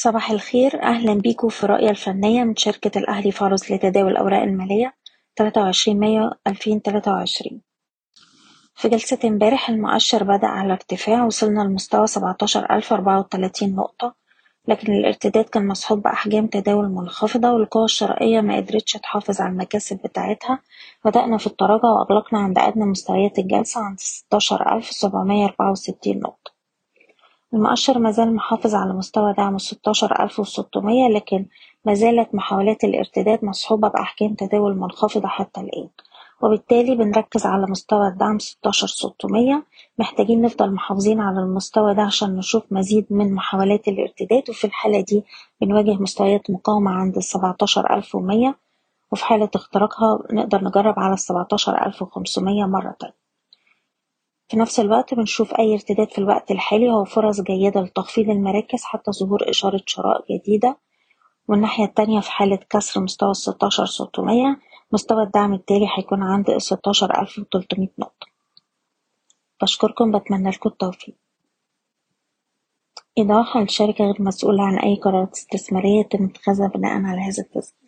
صباح الخير. أهلا بيكم في رؤية الفنية من شركة الأهلي فارس لتداول الأوراق المالية 23 مايو 2023 في جلسة امبارح المؤشر بدأ على ارتفاع وصلنا لمستوى 17034 نقطة لكن الارتداد كان مصحوب بأحجام تداول منخفضة والقوى الشرائية ما قدرتش تحافظ على المكاسب بتاعتها. بدأنا في التراجع وأغلقنا عند أدنى مستويات الجلسة عند 16764 نقطة. المؤشر مازال محافظ على مستوى دعم ستاشر ألف وستمية لكن مازالت محاولات الارتداد مصحوبة بأحجام تداول منخفضة حتى الآن. وبالتالي بنركز على مستوى الدعم ستاشر ستمية محتاجين نفضل محافظين على المستوى ده عشان نشوف مزيد من محاولات الارتداد. وفي الحالة دي بنواجه مستويات مقاومة عند السبعتاشر ألف ومية وفي حالة اختراقها نقدر نجرب على السبعتاشر ألف وخمسمية مرة تانية. في نفس الوقت بنشوف أي ارتداد في الوقت الحالي هو فرص جيدة لتخفيض المراكز حتى ظهور إشارة شراء جديدة. والناحية التانية في حالة كسر مستوى الستاشر ستمية مستوى الدعم التالي هيكون عند الستاشر ألف وتلتمية نقطة. بشكركم بتمنى لكم التوفيق. إيضاح الشركة غير مسؤولة عن أي قرارات استثمارية يتم اتخاذها بناء على هذا التسجيل.